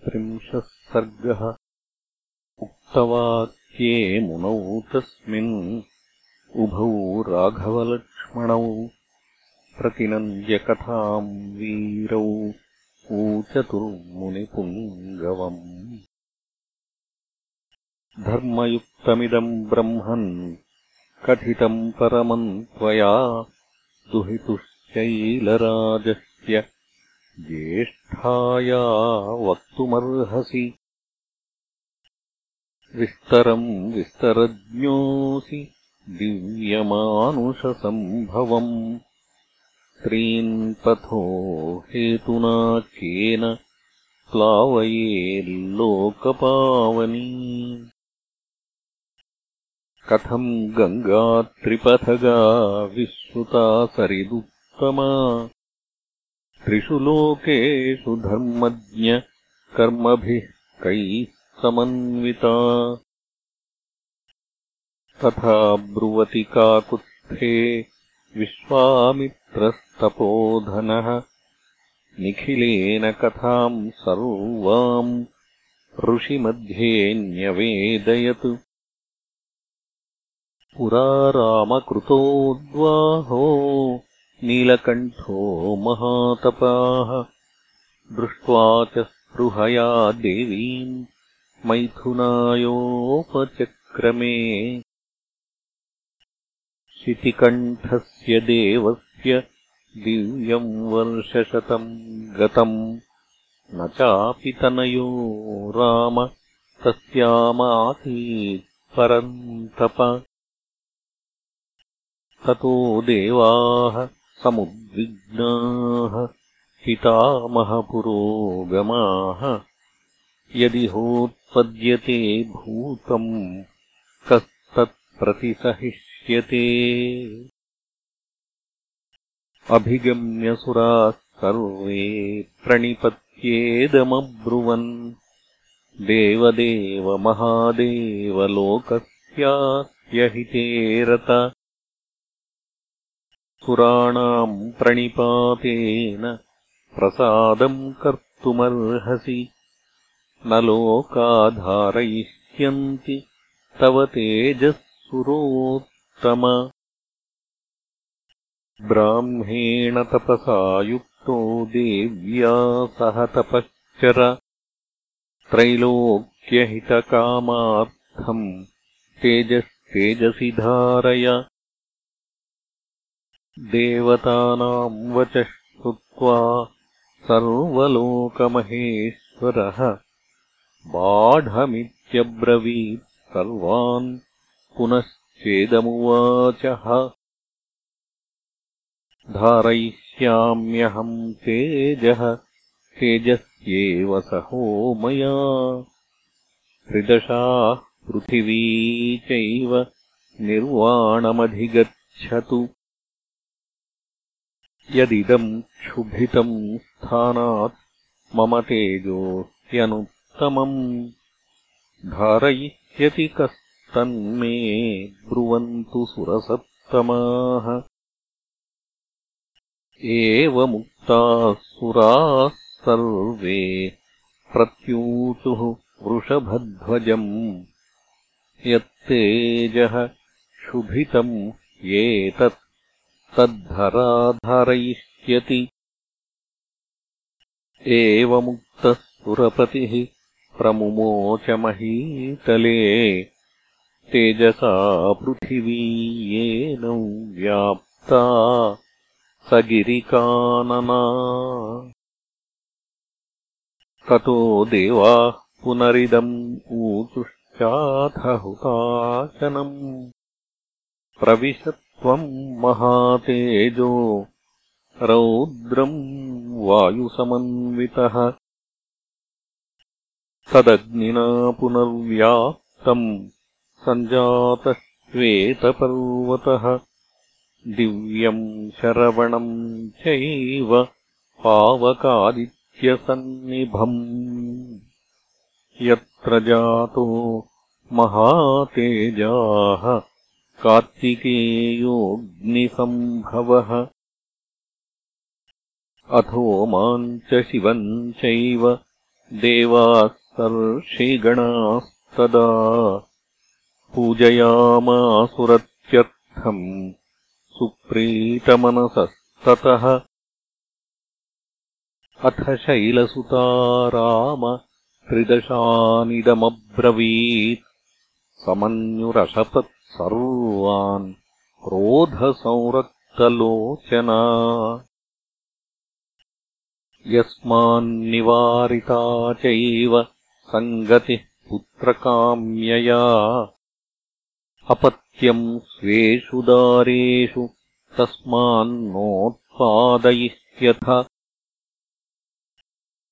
चतुस्त्रिंशः सर्गः उक्तवाक्ये मुनौ तस्मिन् उभौ राघवलक्ष्मणौ प्रतिनन्द्यकथाम् वीरौ ऊचतुर्मुनिपुङ्गवम् धर्मयुक्तमिदम् ब्रह्मन् कथितम् परमम् त्वया दुहितुश्चैलराजस्य ज्येष्ठाया वक्तुमर्हसि। विस्तरम् विस्तरज्ञोऽसि दिव्यमानुषसम्भवम्। त्रीन्पथो हेतुना केन प्लावयेल्लोकपावनी। कथम् गङ्गात्रिपथगा विश्रुता सरिदुत्तमा त्रिषु लोकेषु धर्मज्ञ कर्मभिः कैः समन्विता। तथा ब्रुवति काकुत्थे विश्वामित्रस्तपोधनः। निखिलेन कथाम् सर्वाम् ऋषिमध्ये न्यवेदयत् पुरा रामकृतोद्वाहो नीलकण्ठो महातपाः दृष्ट्वा च स्पृहया देवीम् मैथुनायोपचक्रमे। शितिकण्ठस्य देवस्य दिव्यम् वर्षशतम् गतम् न चापि तनयो राम तस्यामासीत् परन्तप। ततो देवाः समुद्विग्नाः पितामहपुरोगमाः यदि होत्पद्यते भूतम् कस्तत्प्रतिसहिष्यते। अभिगम्यसुराः सर्वे प्रणिपत्येदमब्रुवन्। देवदेव महादेवलोकस्यास्य रत सुराणाम् प्रणिपातेन प्रसादम् कर्तुमर्हसि। न लोकाधारयिष्यन्ति तव तेजःसुरोत्तम। ब्राह्मेण तपसा युक्तो देव्या सह तपश्चर। त्रैलोक्यहितकामार्थम् तेजस्तेजसि धारय देवतानाम् वचः श्रुत्वा सर्वलोकमहेश्वरः। बाढमित्यब्रवीत् सर्वान् पुनश्चेदमुवाचः। धारयिष्याम्यहम् तेजः तेजस्येव सहो मया। त्रिदशाः पृथिवी चैव निर्वाणमधिगच्छतु यदिदम् क्षुभितम् स्थानात् मम तेजो ह्यनुत्तमम् धारयिष्यति कस्तन्मे ब्रुवन्तु सुरसत्तमाः। एवमुक्ताः सुराः सर्वे प्रत्यूचुः वृषभध्वजम्। यत्तेजः क्षुभितम् एतत् तद्धराधरयिष्यति। एवमुक्तः सुरपतिः प्रमुमोचमहीतले। तेजसा पृथिवी येन व्याप्ता। स गिरिकानना। ततो देवाः पुनरिदम् ऊचुश्चाथहुताशनम् प्रविशत् त्वम् महातेजो रौद्रम् वायुसमन्वितः। तदग्निना पुनर्व्याप्तम् सञ्जातश्वेतपर्वतः। दिव्यम् शरवणम् चैव पावकादित्यसन्निभम्। यत्र जातो महातेजाः कार्तिकेयोऽग्निसम्भवः। अथो माम् च शिवम् चैव देवाः सर्षिगणास्तदा पूजयामासुरत्यर्थम् सुप्रीतमनसस्ततः। अथ शैलसुता राम त्रिदशानिदमब्रवीत्। समन्युरशपत् सर्वान् क्रोधसंरक्तलोचना। यस्मान्निवारिता चैव सङ्गतिः पुत्रकाम्यया। अपत्यम् स्वेषु दारेषु तस्मान्नोत्पादयिष्यथ।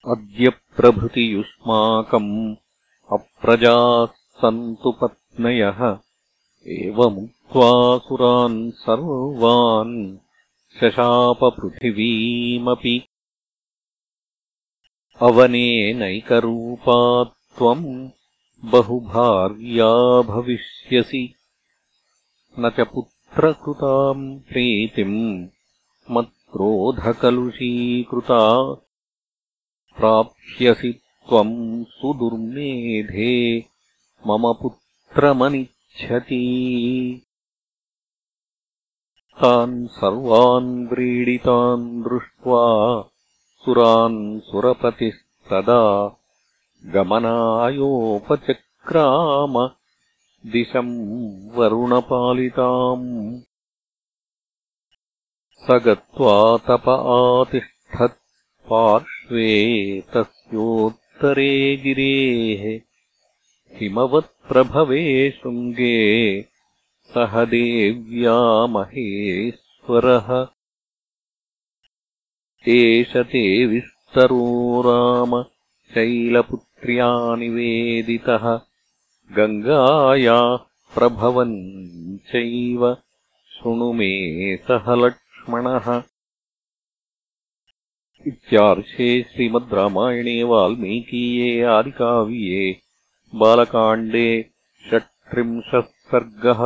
अद्य प्रभृति युष्माकम् अप्रजाः सन्तु पत्नयः एवमुक्त्वा सुरान् सर्वान् शशापपृथिवीमपि। अवनेनैकरूपा त्वम् बहुभार्या भविष्यसि। न च पुत्रकृताम् प्रीतिम् मत्क्रोधकलुषीकृता। प्राप्स्यसि त्वम् सुदुर्मेधे मम तान् सर्वान् व्रीडितान् दृष्ट्वा सुरान् सुरपतिस्तदा गमनायोपचक्राम दिशम् वरुणपालिताम्। स गत्वा तप आतिष्ठत् पार्श्वे तस्योत्तरे गिरेः हिमवत्प्रभवे शृङ्गे सह देव्या महेश्वरः। एष ते विस्तरो राम शैलपुत्र्या निवेदितः गङ्गायाः प्रभवन् चैव। शृणु मे सह लक्ष्मणः। इत्यार्षे श्रीमद् रामायणे वाल्मीकीये आदिकाव्ये बालकाण्डे षट्त्रिंशः सर्गः